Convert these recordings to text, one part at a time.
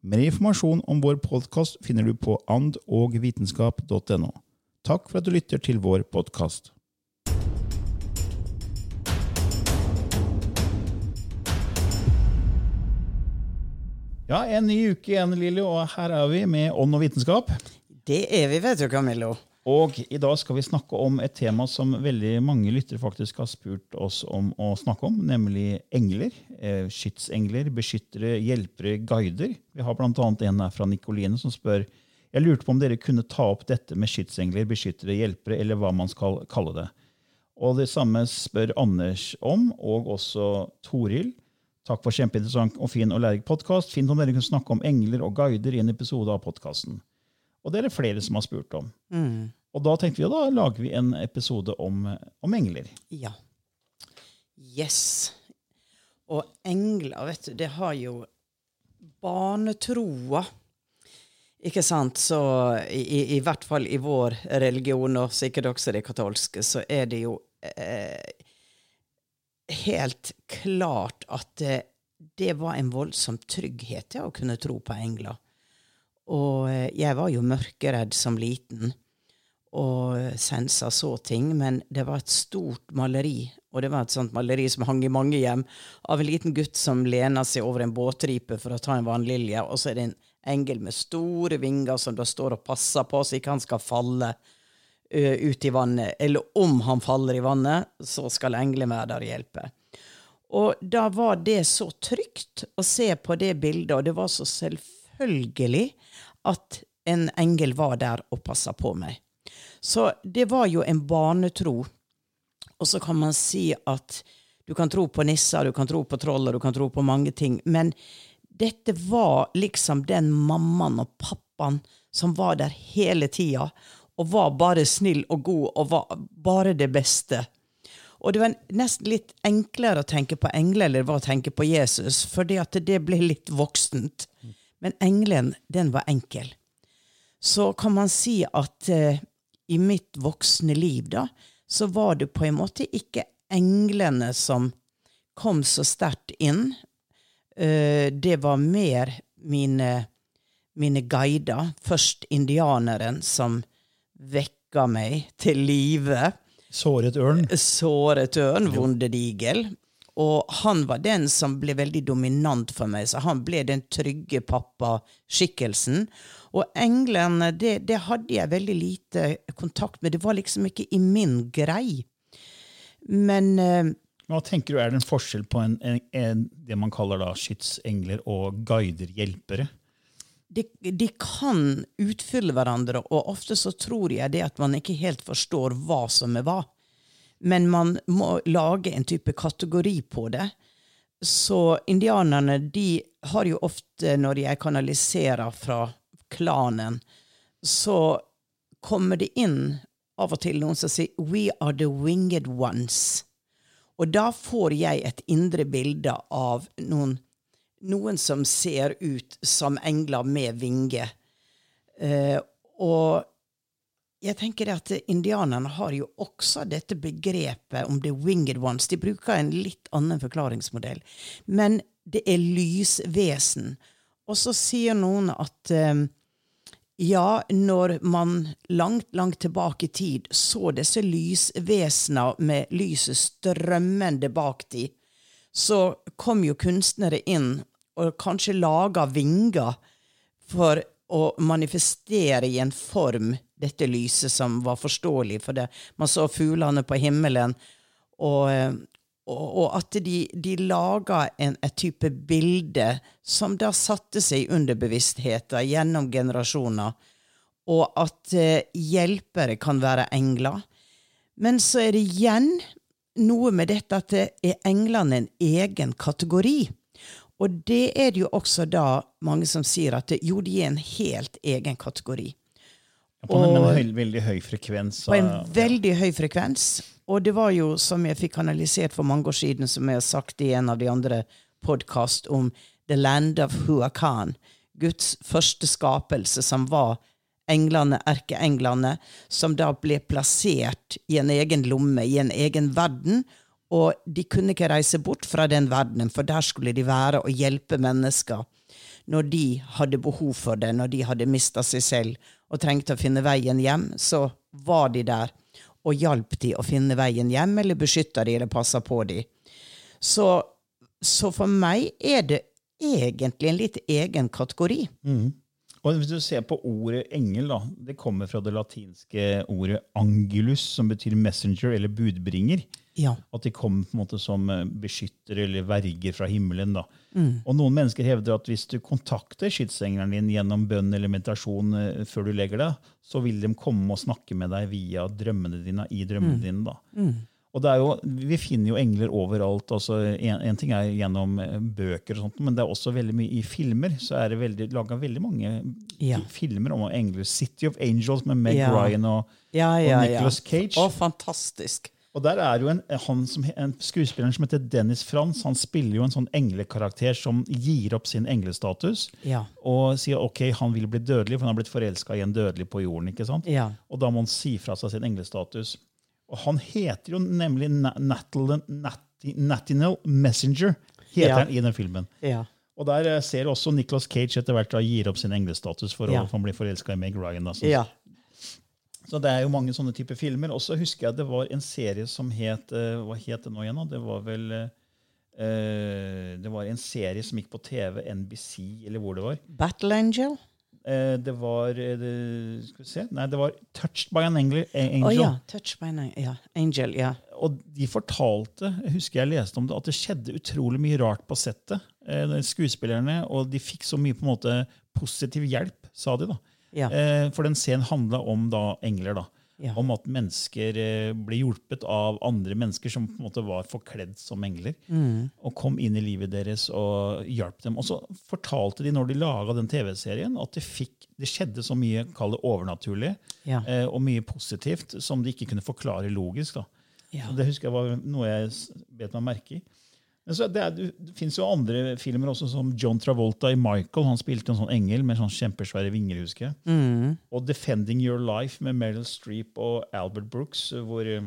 Mer informasjon om vår podkast finner du på andogvitenskap.no. Takk for at du lytter til vår podkast. Ja, en ny uke igjen, Lilly, og her er vi med Ånd og vitenskap. Det er vi, vet du, Camillo. Og i dag skal vi snakke om et tema som veldig mange lyttere faktisk har spurt oss om å snakke om, nemlig engler. Eh, skytsengler, beskyttere, hjelpere, guider. Vi har bl.a. en her fra Nikoline som spør jeg lurte på om dere kunne ta opp dette med skytsengler, beskyttere, hjelpere, eller hva man skal kalle det. Og det samme spør Anders om, og også Toril. Takk for kjempeinteressant og fin og lærerik podkast. Fint om dere kunne snakke om engler og guider i en episode av podkasten. Og det er det flere som har spurt om. Mm. Og da tenkte vi at da lager vi en episode om, om engler. Ja. Yes. Og engler, vet du, det har jo barnetroa. Ikke sant? Så i, i, i hvert fall i vår religion, og sikkert også det katolske, så er det jo eh, helt klart at det, det var en voldsom trygghet til å kunne tro på engler. Og eh, jeg var jo mørkeredd som liten og sensa så ting, men det var et stort maleri, og det var et sånt maleri som hang i mange hjem, av en liten gutt som lener seg over en båtripe for å ta en vannlilje, og så er det en engel med store vinger som da står og passer på så ikke han skal falle uh, ut i vannet. Eller om han faller i vannet, så skal engelen være der og hjelpe. Og da var det så trygt å se på det bildet, og det var så selvfølgelig at en engel var der og passa på meg. Så det var jo en barnetro. Og så kan man si at du kan tro på nisser, du kan tro på troll, og du kan tro på mange ting. Men dette var liksom den mammaen og pappaen som var der hele tida, og var bare snill og god og var bare det beste. Og det var nesten litt enklere å tenke på engler eller å tenke på Jesus, fordi at det ble litt voksent. Men engelen, den var enkel. Så kan man si at eh, i mitt voksne liv, da, så var det på en måte ikke englene som kom så sterkt inn. Eh, det var mer mine, mine guider. Først indianeren som vekka meg til live. Såret ørn. Såret ørn, vondedigel. Og han var den som ble veldig dominant for meg, så han ble den trygge pappaskikkelsen. Og englene, det, det, hadde jeg veldig lite kontakt med. Det var liksom ikke i min grei. Men uh, Hva tenker du er det en forskjell på en, en, en, det man kaller da skytsengler og guider, hjelpere? De, de, kan utfylle hverandre, og ofte så tror jeg det at man ikke helt forstår hva som er hva. Men man må lage en type kategori på det. Så indianerne de har jo ofte, når jeg kanaliserer fra klanen, så kommer det inn av og til noen som sier 'We are the winged ones'. Og da får jeg et indre bilde av noen, noen som ser ut som engler med vinger. Uh, og jeg tenker at Indianerne har jo også dette begrepet om the winged ones. De bruker en litt annen forklaringsmodell. Men det er lysvesen. Og så sier noen at eh, ja, når man langt, langt tilbake i tid så disse lysvesenene med lyset strømmende bak de, så kom jo kunstnere inn og kanskje laga vinger for å manifestere i en form dette lyset som var forståelig, for det. man så fuglene på himmelen, og, og, og at de, de laga et type bilde som da satte seg i underbevisstheten gjennom generasjoner, og at eh, hjelpere kan være engler. Men så er det igjen noe med dette at det er englene en egen kategori. Og det er det jo også da mange som sier at det, jo, de er en helt egen kategori. Ja, på en, høy, veldig høy frekvens. På en veldig høy frekvens. Og det var jo, som jeg fikk analysert for mange år siden, som jeg har sagt i en av de andre podkast, om The Land of Huacan. Guds første skapelse, som var englene, erkeenglene, som da ble plassert i en egen lomme, i en egen verden. Og de kunne ikke reise bort fra den verdenen, for der skulle de være og hjelpe mennesker når de hadde behov for det, når de hadde mista seg selv og trengte å finne veien hjem, så var de der og hjalp de å finne veien hjem, eller beskytta de, eller passa på de. Så, så, for meg er det egentlig en litt egen kategori. Mm. Og hvis du ser på ordet engel, da, det kommer fra det latinske ordet angulus, som betyr messenger eller budbringer. Ja. At de kom på en måte som eh, beskyttere eller verger fra himmelen. da. Mm. Og Noen mennesker hevder at hvis du kontakter skytsengelen din gjennom bønn eller meditasjon eh, før du legger deg, så vil de komme og snakke med deg via drømmene dine. i drømmene mm. dine da. Mm. Og det er jo, Vi finner jo engler overalt. altså en, en, ting er gjennom eh, bøker, og sånt, men det er også veldig mye i filmer. så er det laga veldig mange ja. filmer om engler. 'City of Angels' med Meg ja. Ryan og, ja, og Nicholas Cage. Å, fantastisk. Og der er jo en, som, en skuespiller som heter Dennis Frans. Han spiller jo en sånn englekarakter som gir opp sin englestatus. Ja. Og sier ok, han vil bli dødelig, for han har blitt forelska i en dødelig på jorden. ikke sant? Ja. Og da må han si fra seg sin englestatus. Og han heter jo nemlig Natinal Messenger heter ja. han i den filmen. Ja. Og der eh, ser også Nicholas Cage etter hvert da gir opp sin englestatus for å, bli forelska i Meg Ryan. Da, ja. Så det er jo mange sånne typer filmer. Og så husker jeg det var en serie som het uh, Hva het det nå igjen? Det var vel uh, Det var en serie som gikk på TV, NBC, eller hvor det var. Battle Angel? Uh, det var det, Skal vi se Nei, det var Touched by an Angel. Oh, ja. Touched by an ja. Angel, ja. Og de fortalte, jeg husker jeg leste om det, at det skjedde utrolig mye rart på settet. skuespillerne, og de fikk så mye på en måte positiv hjelp, sa de. da. Ja. Eh, for den scenen handla om da engler. da. Ja. Om at mennesker eh, ble hjulpet av andre mennesker som på en måte var forkledd som engler. Mm. Og kom inn i livet deres og hjalp dem. Og så fortalte de når de laga den TV-serien, at det, fikk, det, skjedde så mye det overnaturlig ja. eh, og mye positivt som de ikke kunne forklare logisk. da. Ja. Det husker jeg var noe jeg bet meg merke i. Det, er, det fins jo andre filmer også, som John Travolta i Michael. Han spilte en sånn engel med sånn kjempesvære vinger. husker jeg. Mm. Og Defending Your Life med Meryl Streep og Albert Brooks, hvor eh,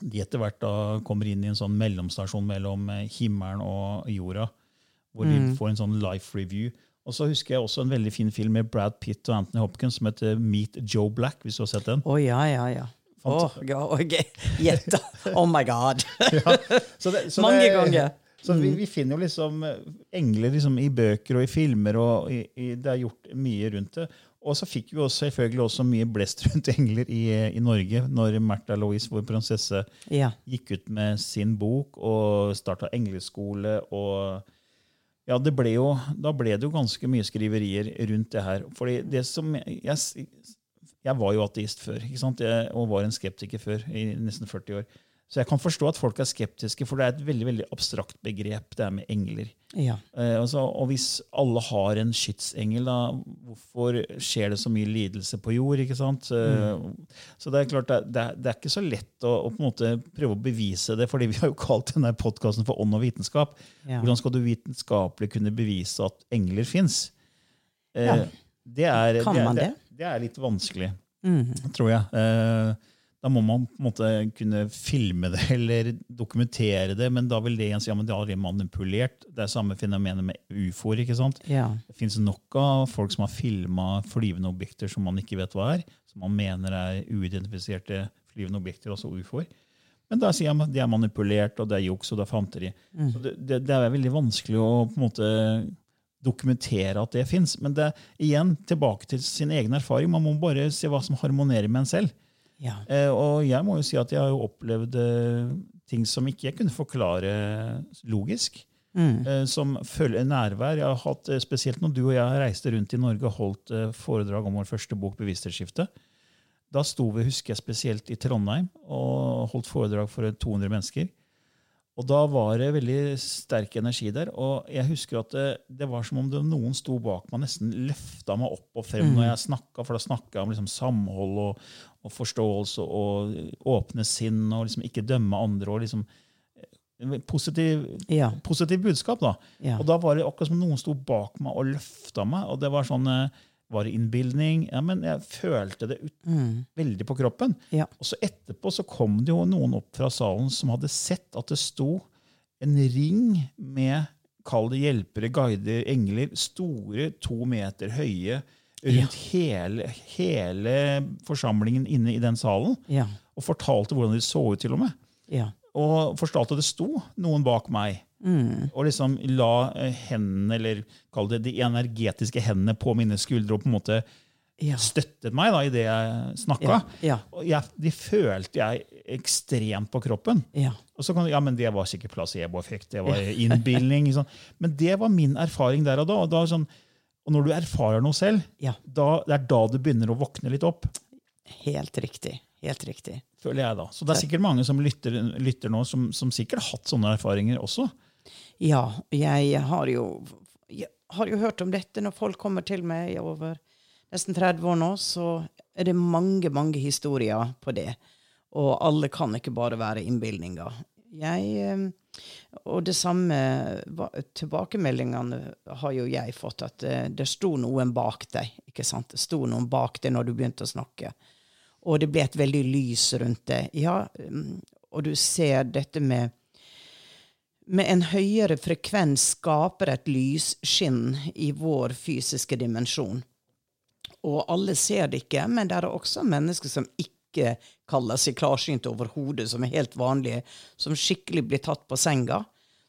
de etter hvert da kommer inn i en sånn mellomstasjon mellom eh, himmelen og jorda. Hvor mm. de får en sånn life review. Og så husker jeg også en veldig fin film med Brad Pitt og Anthony Hopkins som heter Meet Joe Black. hvis du har sett den. Oh, ja, ja, ja. Oh, gjetta! Oh my god! ja, så det, så Mange det, ganger. Så vi, mm. vi, finner jo liksom eh, engler liksom i bøker og i filmer, og i, i, det er gjort mye rundt det. Og så fikk vi også, selvfølgelig også mye blest rundt engler i, i Norge når Märtha Louise, vår prinsesse, ja. gikk ut med sin bok og starta engleskole. og ja, det ble jo, Da ble det jo ganske mye skriverier rundt det her. Fordi det som Jeg, jeg var jo ateist før? Jeg, og var en skeptiker før i nesten 40 år. Så jeg kan forstå at folk er skeptiske, for det er et veldig veldig abstrakt begrep, det er med engler. Ja. Eh, altså, og hvis alle har en skytsengel, da, hvorfor skjer det så mye lidelse på jord? ikke sant? Mm. Så det er klart, det er, det er ikke så lett å, å, på en måte prøve å bevise det, fordi vi har jo kalt denne podkasten for Ånd og vitenskap. Ja. Hvordan skal du vitenskapelig kunne bevise at engler fins? Eh, ja. Det, er, kan man det, det? det er litt vanskelig. tror jeg. Eh, da må man på en måte kunne filme det eller dokumentere det, men da vil det igjen si at men det er allerede manipulert. Det er samme fenomenet med ufoer. ikke sant? Ja. Det fins nok av folk som har filma flyvende objekter som man ikke vet hva er, som man mener er uidentifiserte flyvende objekter, altså ufoer. Men da sier jeg at de er manipulert, og det er juks og det er fanteri. Så det, det, det er veldig vanskelig å på en måte dokumentere at det fins. Men det igjen tilbake til sin egen erfaring. Man må bare se hva som harmonerer med en selv. Ja. Eh, og jeg må jo si at jeg har jo opplevd eh, ting som ikke jeg kunne forklare logisk. Eh, som følger nærvær. Jeg har hatt, eh, Spesielt når du og jeg reiste rundt i Norge og holdt eh, foredrag om vår første bok, 'Bevissthetsskifte'. Da sto vi husker jeg, spesielt i Trondheim og holdt foredrag for 200 mennesker. Og da var det veldig sterk energi der. Og jeg husker at det, det var som om det noen sto bak meg, nesten løfta meg opp og frem når jeg snakka, for da snakka jeg om liksom samhold og, og forståelse og åpne sinn og liksom ikke dømme andre. og liksom eh, Positiv, Ja. positiv budskap. da. Ja. Og da var det akkurat som noen sto bak meg og løfta meg. og det Var sånn, eh, var det innbilning? Ja, men jeg følte det ut, veldig på kroppen. Ja. Og så etterpå så kom det jo noen opp fra salen som hadde sett at det sto en ring med Kall det hjelpere, guider, engler. Store, to meter høye rundt hele, hele forsamlingen inne i den salen. Ja. Og fortalte hvordan de så ut, til og med. Ja. Og fortalte at det sto noen bak meg. Og liksom la eh, hendene, eller kall det de energetiske hendene, på mine skuldre og på en måte Ja. støttet meg da i det jeg snakka. Ja, ja. Og jeg, de følte jeg ekstremt på kroppen. Ja. Og så kan, ja, men Det var sikkert placeboeffekt, det var innbilning. Sånn. Men det var min erfaring der og da. Og, da sånn, og når du erfarer noe selv, Ja. da, det er da du begynner å våkne litt opp. Helt riktig. Helt riktig. føler jeg da. Så det er sikkert mange som lytter, lytter nå, som, som sikkert har hatt sånne erfaringer også. Ja, jeg har jo, jeg har jo hørt om dette når folk kommer til meg over nesten 30 år nå, så er det mange, mange historier på det. Og alle kan ikke bare være innbilninger. Jeg, eh, og det samme tilbakemeldingene har jo jeg fått, at det, det sto noen bak deg. ikke sant? Det sto noen bak deg når du begynte å snakke. Og det ble et veldig lys rundt det. Ja, mm, og du ser dette med med en høyere frekvens skaper et lysskinn i vår fysiske dimensjon. Og alle ser det ikke, men det er også mennesker som ikke kaller seg klarsynte overhodet, som er helt vanlige, som skikkelig blir tatt på senga,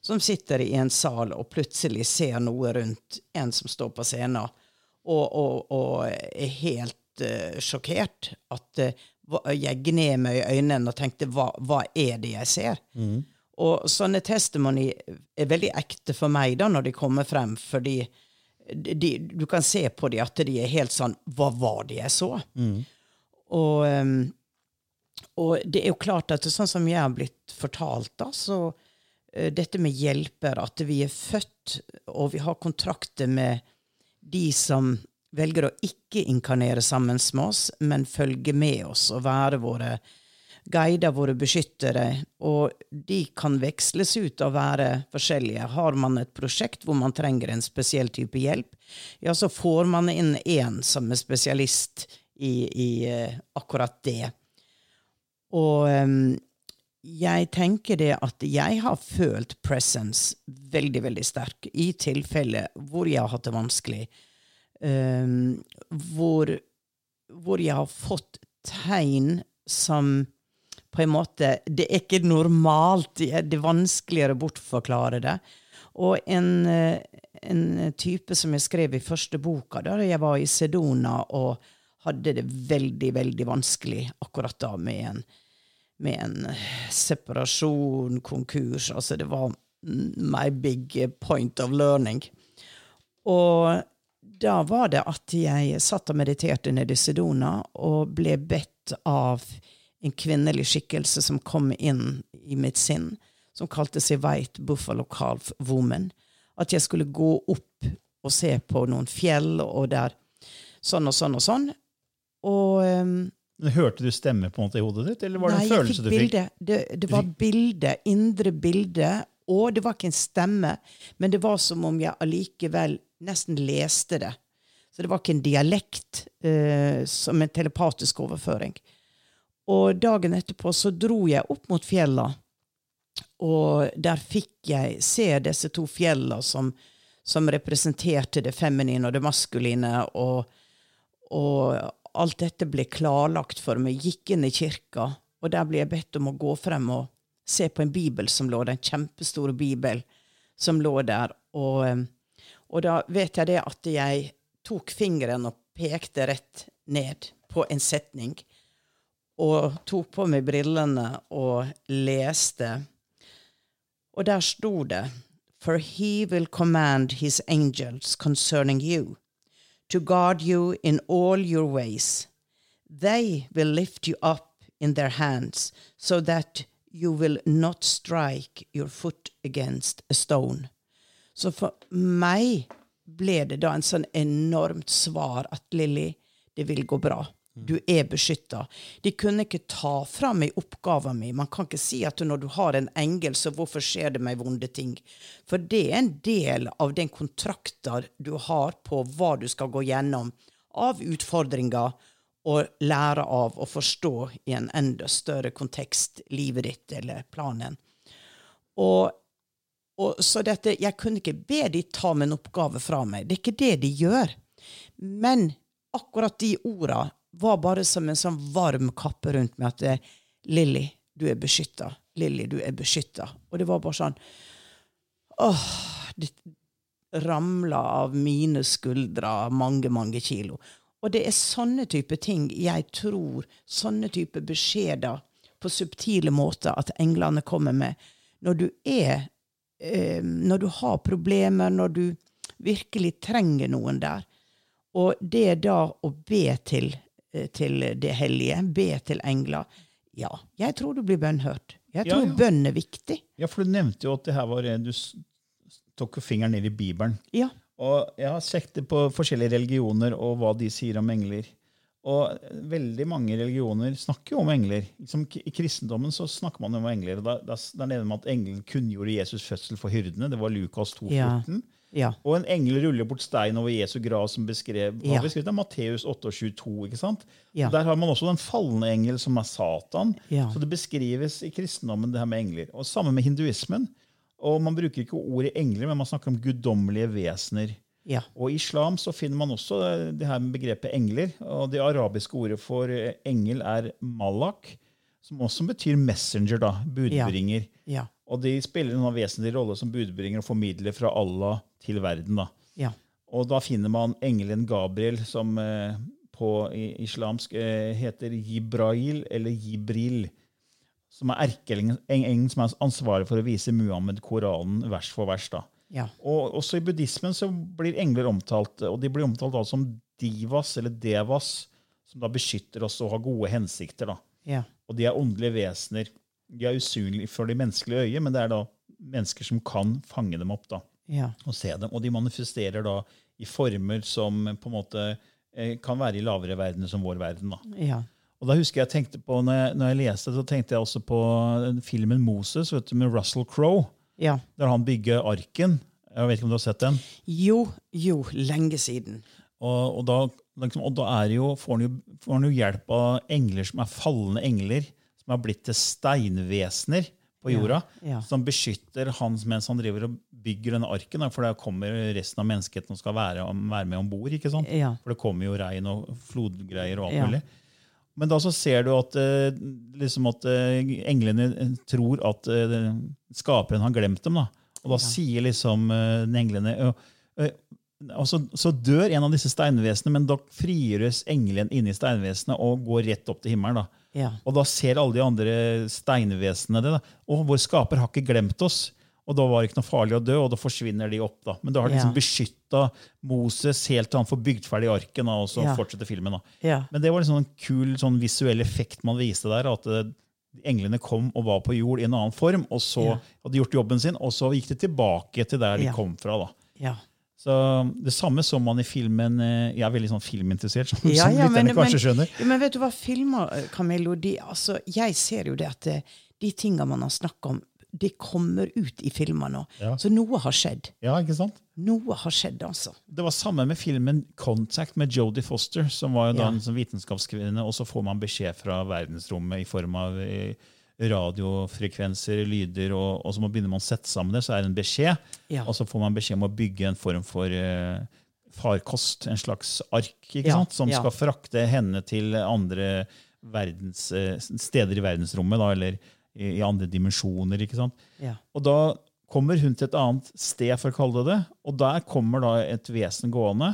som sitter i en sal og plutselig ser noe rundt en som står på scenen, og, og, og er helt uh, sjokkert. At uh, jeg gned meg i øynene og tenkte hva, hva er det jeg ser? Og sånne testimony er veldig ekte for meg da, når de kommer frem, fordi de, du kan se på dem at de er helt sånn Hva var det jeg så? Og, um, og det er jo klart at sånn som jeg har blitt fortalt, da, så eh, dette med hjelper, at vi er født, og vi har kontrakter med de som velger å ikke inkarnere sammen med oss, men følge med oss og være våre guider, våre beskyttere, og de kan veksles ut og være forskjellige. Har man et prosjekt hvor man trenger en spesiell type hjelp, ja, så får man inn én som er spesialist i, i eh, akkurat det. Og em, jeg tenker det at jeg har følt presence veldig, veldig sterk i tilfeller hvor jeg har hatt det vanskelig. Em, hvor, hvor jeg har fått tegn som på en måte Det er ikke normalt. Det er, er vanskeligere å bortforklare det. Og en, eh, en type som jeg skrev i første boka, da jeg var i Sedona og hadde det veldig, veldig vanskelig akkurat da med en, med en separasjon, konkurs. Altså, det var my big point of learning. Og da var det at jeg satt og mediterte nede i Sedona og ble bedt av en kvinnelig skikkelse som kom inn i mitt sinn, som kalte seg White Buffalo Calf Woman. At jeg skulle gå opp og se på noen fjell, og der sånn og sånn og sånn. Og um, Hørte du stemme på en måte i hodet ditt, eller var det Nei, en følelse du fikk? bilde. Det, det var bilde, indre bilde, og det var ikke en stemme, men det var som om jeg allikevel nesten leste det. Så det var ikke en dialekt uh, som en telepatisk overføring. Og dagen etterpå så dro jeg opp mot fjella, og der fikk jeg se disse to fjella som, som representerte det feminine og det maskuline, og, og alt dette ble klarlagt for meg. Gikk inn i kirka, og der ble jeg bedt om å gå frem og se på en bibel som lå der, en kjempestor bibel som lå der. Og, og da vet jeg det at jeg tok fingeren og pekte rett ned på en setning, og tok på meg brillene og leste. Og der sto det For he will command his angels concerning you, to guard you in all your ways. They will lift you up in their hands, so that you will not strike your foot against a stone. Så for meg ble det da en sånn enormt svar at Lilly, det vil gå bra. Du er beskytta. De kunne ikke ta fra meg oppgaven min. Man kan ikke si at når du har en engel, så hvorfor skjer det meg vonde ting? For det er en del av den kontrakten du har på hva du skal gå gjennom av utfordringer, og lære av å forstå i en enda større kontekst livet ditt eller planen. Og, og så dette, Jeg kunne ikke be de ta min oppgave fra meg. Det er ikke det de gjør. Men akkurat de orda var bare som en sånn varm kappe rundt meg. At Lilly, du er beskytta. Lilly, du er beskytta. Og det var bare sånn Åh, det ramla av mine skuldre mange, mange kilo. Og det er sånne type ting jeg tror, sånne type beskjeder på subtile måter at englene kommer med. Når du er eh, Når du har problemer, når du virkelig trenger noen der. Og det da å be til, til det hellige, be til engler Ja, jeg tror du blir bønnhørt. Jeg tror ja. bønn er viktig. Ja, for du nevnte jo at det her var Du tok jo fingeren ned i Bibelen. Ja. Og jeg har sett det på forskjellige religioner og hva de sier om engler. Og veldig mange religioner snakker jo om engler. Liksom, I kristendommen så snakker man om engler. og da, da nevner man at engelen kunngjorde Jesus' fødsel for hyrdene. Det var Lukas 2,14. Ja. Ja. Og en engel ruller bort stein over Jesu grav, som beskrev, Ja. beskrevet av Matteus 8,22. ikke sant? Ja. Der har man også den falne engel, som er Satan. Så det beskrives i kristendommen, det her med engler. Og Samme med hinduismen. Og Man bruker ikke ordet engler, men man snakker om guddommelige vesener. Ja. Og I islam så finner man også eh, det her med begrepet engler. og Det arabiske ordet for eh, engel er malak, som også betyr messenger, da, budbringer. Ja. Og de spiller en vesentlig rolle som budbringer og formidler fra Allah til verden. da. Ja. Og da finner man engelen Gabriel, som eh, på islamsk eh, heter Jibrail eller Jibril. Som er erkeengelen engelen som er ansvarlig for å vise Muhammed Koranen vers for vers. da. Ja. Og også i buddhismen så blir engler omtalt, og de blir omtalt da som divas, eller devas, som da beskytter oss og har gode hensikter. da. Ja. Og de er åndelige vesener. De er usynlige for det menneskelige øyet, men det er da mennesker som kan fange dem opp da, Ja. og se dem. Og de manifesterer da i former som på en måte eh, kan være i lavere verdener som vår verden. da. Ja. Og da husker jeg tenkte på, når jeg, når jeg leste så tenkte jeg også på filmen Moses vet du, med Russell Crowe, ja. der han bygger arken. Jeg vet ikke om du har sett den? Jo, jo, lenge siden. Og, og, da, liksom, og da er jo, får han jo, får han jo hjelp av engler som er falne engler, som er blitt til steinvesener på jorda, ja. som beskytter han mens han driver og bygger denne arken. For der kommer resten av menneskeheten og skal være, være med om bord. Ja. For det kommer jo regn og flodgreier og alt Ja. mulig. Men da så ser du at, eh, liksom at eh, englene tror at eh, skaperen har glemt dem. da. Og da sier liksom eh, englene eh, eh, og så, så dør en av disse steinvesenene, men da frigjøres engelen inne i steinvesenet og går rett opp til himmelen. da. Ja. Og da ser alle de andre steinvesenene det. da. Og vår skaper har ikke glemt oss. Og da var det ikke noe farlig å dø, og da forsvinner de opp. da. Men da har de liksom Ja. beskytta Moses helt til han får bygd ferdig arken, da, og så Ja. fortsetter filmen. da. Men det var liksom en kul sånn visuell effekt man viste der. At eh, englene kom og var på jord i en annen form, og så Ja. hadde gjort jobben sin, og så gikk de tilbake til der de Ja. kom fra. da. Ja. Så Det samme så man i filmen eh, Jeg er veldig sånn filminteressert, som, Ja, ja, men- kanskje men- skjønner. Ja, men vet du hva filmer, eh, Camillo? De, altså, jeg ser jo det at de tingene man har snakka om, det kommer ut i filmer nå. Ja. Så noe har skjedd. Ja, ikke sant? Noe har skjedd, altså. Det var samme med filmen Contact med Jodie Foster, som var jo da Ja. en sånn vitenskapskvinne, og så får man beskjed fra verdensrommet i form av eh, radiofrekvenser, lyder, og, og så begynner man å sette sammen det, så er det en beskjed, Ja. og så får man beskjed om å bygge en form for uh, farkost, en slags ark, ikke Ja, sant, som ja. skal frakte henne til andre verdens, uh, steder i verdensrommet, da, eller i, i andre dimensjoner, ikke sant. Ja. Og da kommer hun til et annet sted, for å kalle det det, og der kommer da et vesen gående.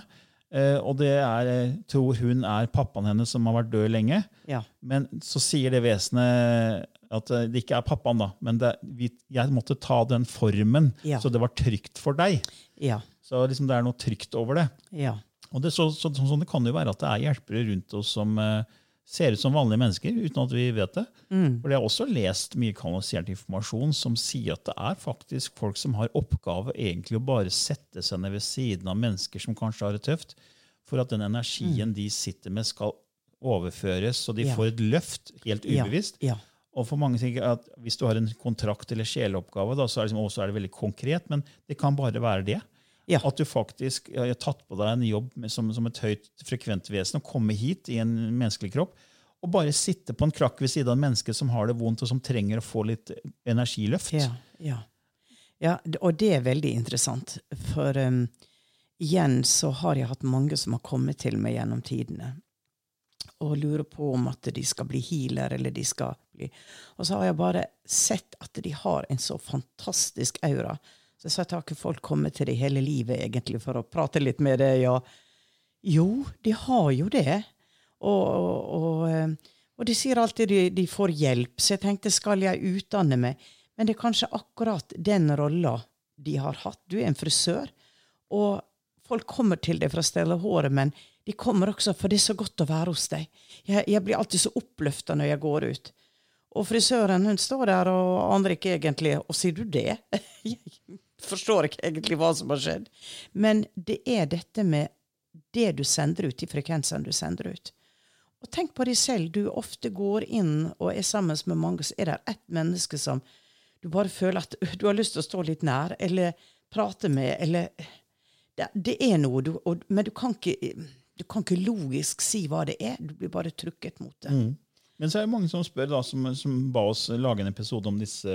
Uh, og det er, tror hun er pappaen hennes som har vært død lenge. Ja. Men så sier det vesenet at eh, det ikke er pappaen, da, men det, vi, jeg måtte ta den formen, Ja. så det var trygt for deg. Ja. Så liksom det er noe trygt over det. Ja. Og det, så, så, så, det kan jo være at det er hjelpere rundt oss som uh, ser ut som vanlige mennesker, uten at vi vet det. For Jeg har også lest mye kanalisert informasjon som sier at det er faktisk folk som har oppgave egentlig å bare sette seg ned ved siden av mennesker som kanskje har det tøft, for at den energien de sitter med, skal overføres, så de Ja. får et løft helt Ja. ubevisst. Ja. Og for mange tenker at Hvis du har en kontrakt eller sjeleoppgave, da, så er det, liksom, også er det veldig konkret, men det kan bare være det. Ja. At du faktisk har tatt på deg en jobb som, som et høyt frekvent vesen og komme hit i en menneskelig kropp og bare sitte på en krakk ved siden av et menneske som har det vondt, og som trenger å få litt energiløft. Ja, ja. ja, og det er veldig interessant. For um, igjen så har jeg hatt mange som har kommet til meg gjennom tidene og lurer på om at de skal bli healer, eller de skal bli Og så har jeg bare sett at de har en så fantastisk aura. Så jeg sa at har ikke folk kommet til det hele livet egentlig for å prate litt med deg? Ja. Jo, de har jo det. Og, og, eh, og de sier alltid de, de får hjelp, så jeg tenkte skal jeg utdanne meg? Men det er kanskje akkurat den rolla de har hatt. Du er en frisør, og folk kommer til deg for å stelle håret, men de kommer også for det er så godt å være hos deg. Jeg, jeg blir alltid så oppløfta når jeg går ut. Og frisøren hun står der og aner ikke egentlig Og sier du det? Jeg forstår ikke egentlig hva som har skjedd. Men det er dette med det du sender ut, de frekvensene du sender ut. Og tenk på deg selv. Du ofte går inn og er sammen med mange, så er det ett menneske som du bare føler at du har lyst til å stå litt nær, eller prate med, eller Det, det er noe, du, og, men du kan, ikke, du kan ikke logisk si hva det er. Du blir bare trukket mot det. Men så er det mange som spør, da, som, som ba oss lage en episode om disse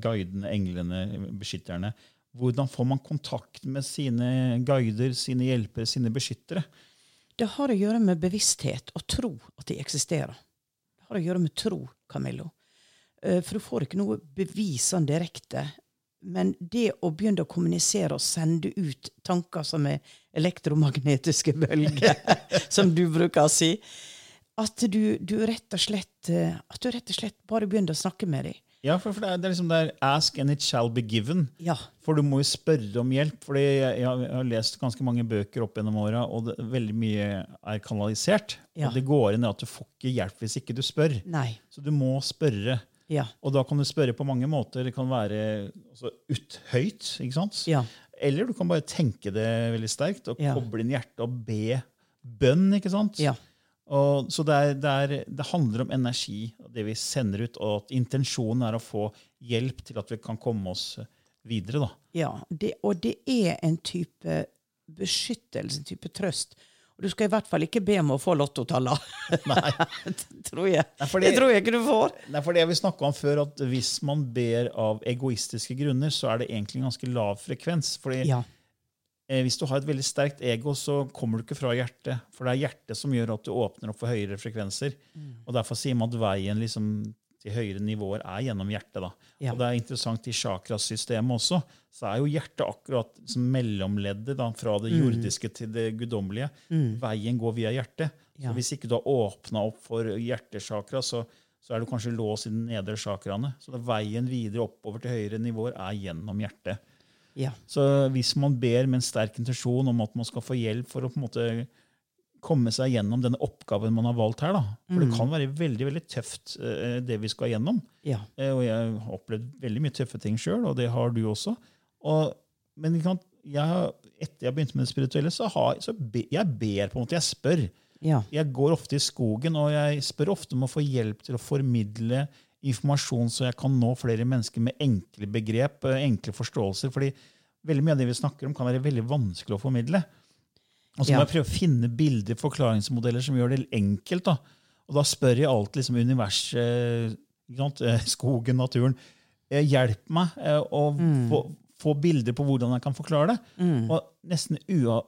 guidene, englene, beskytterne. Hvordan får man kontakt med sine guider, sine hjelpere, sine beskyttere? Det har å gjøre med bevissthet og tro at de eksisterer. Det har å gjøre med tro, Camillo. Eh, For du får ikke noe bevis sånn direkte. Men det å begynne å kommunisere og sende ut tanker som er elektromagnetiske bølger, som du bruker å si At du, du rett og slett eh, At du rett og slett bare begynner å snakke med dem. Ja, for, for det, er, det er liksom der ask and it shall be given. Ja. For du må jo spørre om hjelp. fordi jeg, jeg, har- lest ganske mange bøker opp gjennom åra, og det, veldig mye er kanalisert. Ja. Og det går inn at du får ikke hjelp hvis ikke du spør. Nei. Så du må spørre. Ja. Og da kan du spørre på mange måter. Det kan være altså, uthøyt, ikke sant? Ja. Eller du kan bare tenke det veldig sterkt og Ja. koble inn hjertet og be bønn. ikke sant? Ja. Og, så det, er, det, er, det handler om energi, det vi sender ut, og at intensjonen er å få hjelp til at vi kan komme oss videre. da. Ja, det, og det er en type beskyttelse, en type trøst. Og du skal i hvert fall ikke be om å få lottotallene. Nei. det tror jeg. Nei, fordi- det tror jeg ikke du får. Er for det vi snakka om før, at hvis man ber av egoistiske grunner, så er det egentlig en ganske lav frekvens. fordi Ja. eh, Hvis du har et veldig sterkt ego, så kommer du ikke fra hjertet. For det er hjertet som gjør at du åpner opp for høyere frekvenser. Og Derfor sier man at veien liksom til høyere nivåer er gjennom hjertet. da. Ja. Og det er interessant i chakrasystemet også. Så er jo hjertet akkurat som mellomleddet da, fra det Mm. jordiske til det guddommelige. Veien går via hjertet. Så hvis ikke du har åpna opp for hjertesjakra, så, så er du kanskje låst i de nedre chakraene. Så det veien videre oppover til høyere nivåer er gjennom hjertet. Ja. Så hvis man ber med en sterk intensjon om at man skal få hjelp for å på en måte komme seg gjennom denne oppgaven man har valgt her, da. for det kan være veldig veldig tøft, eh, det vi skal gjennom. Ja. Eh, Og jeg har opplevd veldig mye tøffe ting sjøl, og det har du også. Og, men jeg, etter jeg begynte med det spirituelle, så, har, så be, jeg ber på en måte. Jeg spør. Ja. Jeg går ofte i skogen, og jeg spør ofte om å få hjelp til å formidle informasjon så jeg kan nå flere mennesker med enkle begrep, eh, enkle forståelser. fordi veldig mye av det vi snakker om, kan være veldig vanskelig å formidle. Og så må Ja. jeg prøve å finne bilder, forklaringsmodeller som gjør det enkelt. da. Og da spør jeg alltid liksom, universet, eh, skogen, naturen. eh, Hjelp meg å å få, få bilder på hvordan jeg kan forklare det. Og nesten ua,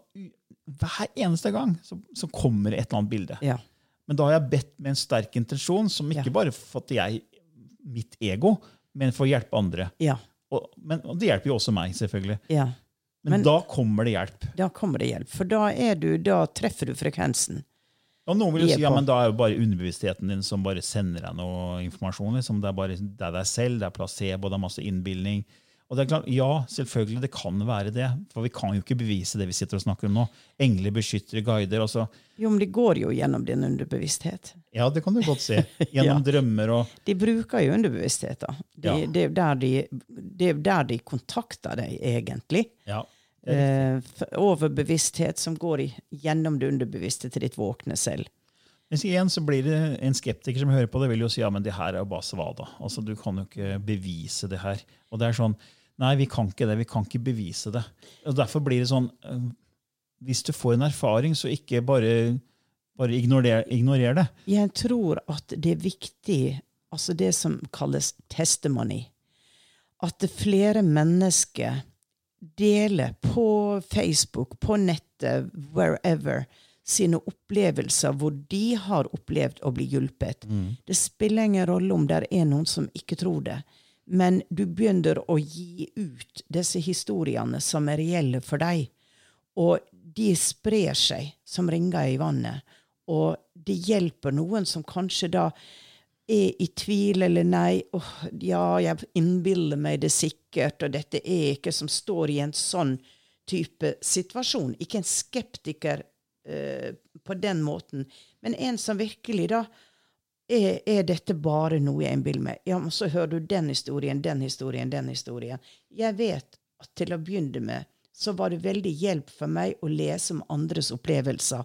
hver eneste gang så, så kommer et eller annet bilde. Ja. Men da har jeg bedt med en sterk intensjon, som ikke Ja. bare for at jeg, mitt ego, men for å hjelpe andre. Ja. Og, men, og det hjelper jo også meg, selvfølgelig. ja. Men, Men- da kommer det hjelp. Da kommer det hjelp. For da, du, da treffer du frekvensen. Og noen vil jo si ja, men da er jo bare underbevisstheten din som bare sender deg noe informasjon. Liksom. Det er bare det er deg selv, det er placebo, det er masse innbilning. Og det er klart, Ja, selvfølgelig, det kan være det. For vi kan jo ikke bevise det vi sitter og snakker om nå. Engler, beskyttere, guider. altså. Jo, men det går jo gjennom din underbevissthet. Ja, det kan du godt se. Gjennom drømmer og De bruker jo underbevissthet. da. De, Ja. det, er der de, det er der de kontakter deg, egentlig. ja. Eh, overbevissthet som går gjennom det underbevisste til ditt våkne selv. Hvis igjen så blir det en skeptiker som hører på det, vil jo si ja, men det her er jo bare svada. Altså, du kan jo ikke bevise det her. Og det er sånn, Nei, vi kan ikke det. Vi kan ikke bevise det. Og Derfor blir det sånn øh, Hvis du får en erfaring, så ikke bare, bare ignorer, ignorer det. Jeg tror at det er viktig, altså det som kalles testimony, at flere mennesker deler på Facebook, på nettet, wherever, sine opplevelser hvor de har opplevd å bli hjulpet. Det spiller ingen rolle om det er noen som ikke tror det, men du begynner å gi ut disse historiene som er reelle for deg. Og de sprer seg som ringer i vannet. Og det hjelper noen som kanskje da er i tvil eller nei. Oh, ja, jeg innbiller meg det sikkert, og dette er ikke som står i en sånn type situasjon. Ikke en skeptiker eh, på den måten, men en som virkelig da er, er dette bare noe jeg innbiller meg? Ja, men så hører du den historien, den historien, den historien. Jeg vet at til å begynne med så var det veldig hjelp for meg å lese om andres opplevelser.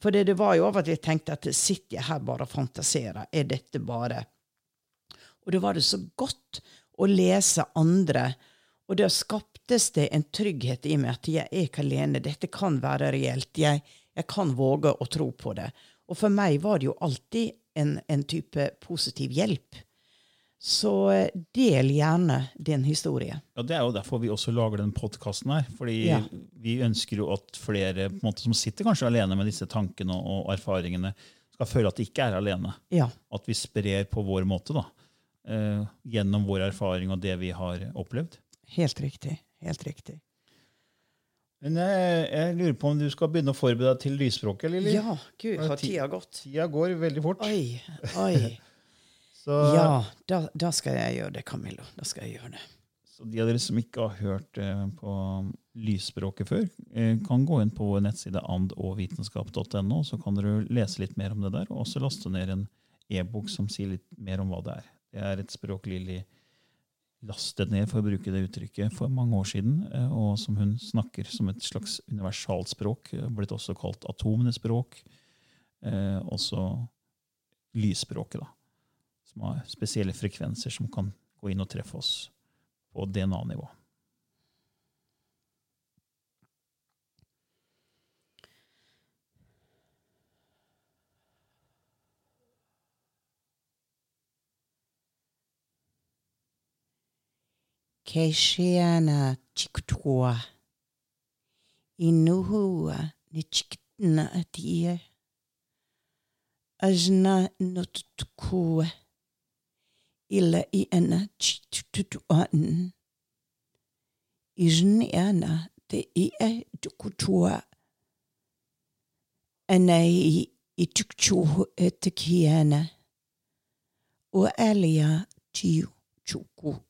For det, det var jo av at jeg tenkte at sitter jeg her bare og fantaserer? Er dette bare Og da var det så godt å lese andre. Og da skaptes det en trygghet i meg at jeg er ikke alene. Dette kan være reelt. Jeg, jeg kan våge å tro på det. Og for meg var det jo alltid en, en type positiv hjelp. Så eh, del gjerne din historie. Ja, Det er jo derfor vi også lager den podkasten her. fordi Ja. vi ønsker jo at flere måte, som sitter kanskje alene med disse tankene og erfaringene, skal føle at de ikke er alene. Ja. At vi sprer på vår måte. da. Eh, gjennom vår erfaring og det vi har opplevd. Helt riktig. Helt riktig. Men jeg, jeg lurer på om du skal begynne å forberede deg til lysspråket, Lilly? Ja, gud, har tida gått? Tida går veldig fort. Oi, oi. Så, Ja, da, da skal jeg gjøre det, Camillo. Da skal jeg gjøre det. så de av dere som ikke har hørt eh, på lysspråket før, eh, kan gå inn på vår nettside andogvitenskap.no, så kan dere lese litt mer om det der, og også laste ned en e-bok som sier litt mer om hva det er. Det er et språk Lilly lastet ned, for å bruke det uttrykket, for mange år siden, eh, og som hun snakker som et slags universalspråk, språk blitt også kalt atomenes språk, eh, også lysspråket, da, som har spesielle frekvenser som kan gå inn og treffe oss på DNA-nivå. Keishiana chiktua. Inuhua ni chikitna atia. Ajna notukua. Ila iana ana chitutuan. Ijniana te ia dukutua. Anai i tukchuhu e te. O alia tiu chuku.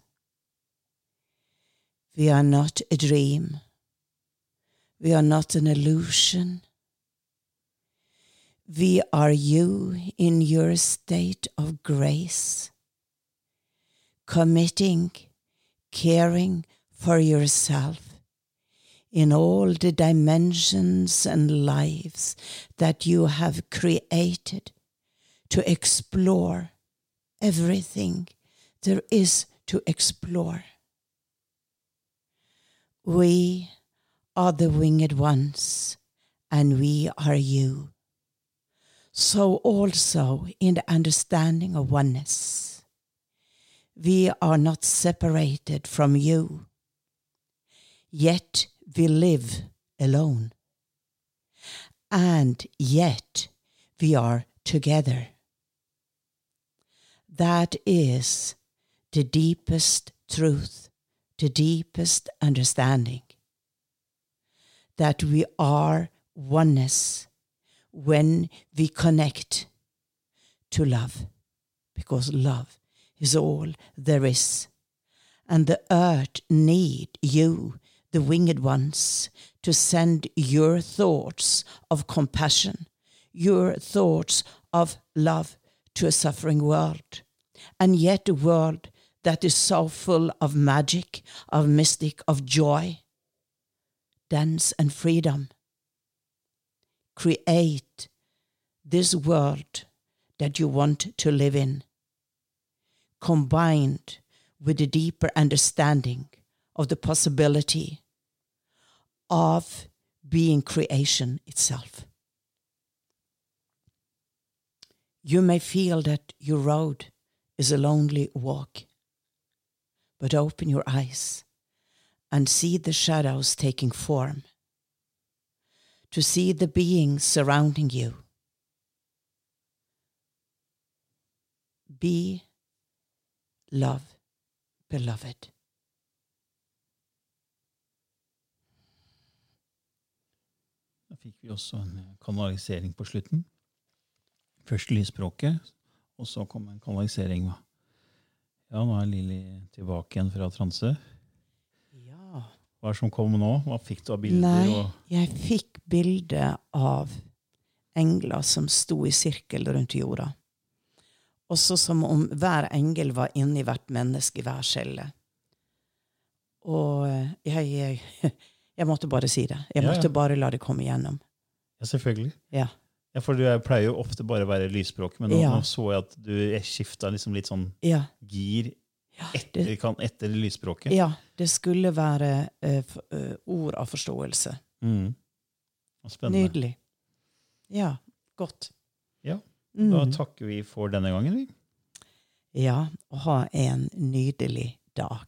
We are not a dream. We are not an illusion. We are you in your state of grace, committing, caring for yourself in all the dimensions and lives that you have created to explore everything there is to explore. We are the winged ones, and we are you. So also in the understanding of oneness, we are not separated from you, yet we live alone, and yet we are together. That is the deepest truth, the deepest understanding. That we are oneness when we connect to love, because love is all there is. And the earth need you, the winged ones, to send your thoughts of compassion, your thoughts of love to a suffering world. And yet a world that is so full of magic, of mystic, of joy, dance and freedom. Create this world that you want to live in, combined with a deeper understanding of the possibility of being creation itself. You may feel that your road is a lonely walk, but open your eyes and see the shadows taking form, to see the beings surrounding you. Be love, beloved. Da fikk vi også en kanalisering på slutten. Først lysspråket, og så kom en kanalisering. Ja, nå er Lilly tilbake igjen fra transe. Ja. Hva er det som kom nå? Hva fikk du av bilder? Nei, jeg fikk bilde av engler som sto i sirkel rundt jorda. Også som om hver engel var inni hvert menneske i hver celle. Og eh, jeg, jeg, jeg måtte bare si det. Jeg Ja, ja. måtte bare la det komme igjennom. ja, selvfølgelig. Ja. Ja, For du er- pleier jo ofte bare å være lysspråk, men nå, Ja. nå så jeg at du skifta liksom litt sånn Ja. gir etter, det, kan, etter lysspråket. ja, det skulle være uh, ord av forståelse. Mm. Spennende. Nydelig. Ja, godt. Ja, Da Mm. takker vi for denne gangen. vi. Ja, og ha en nydelig dag.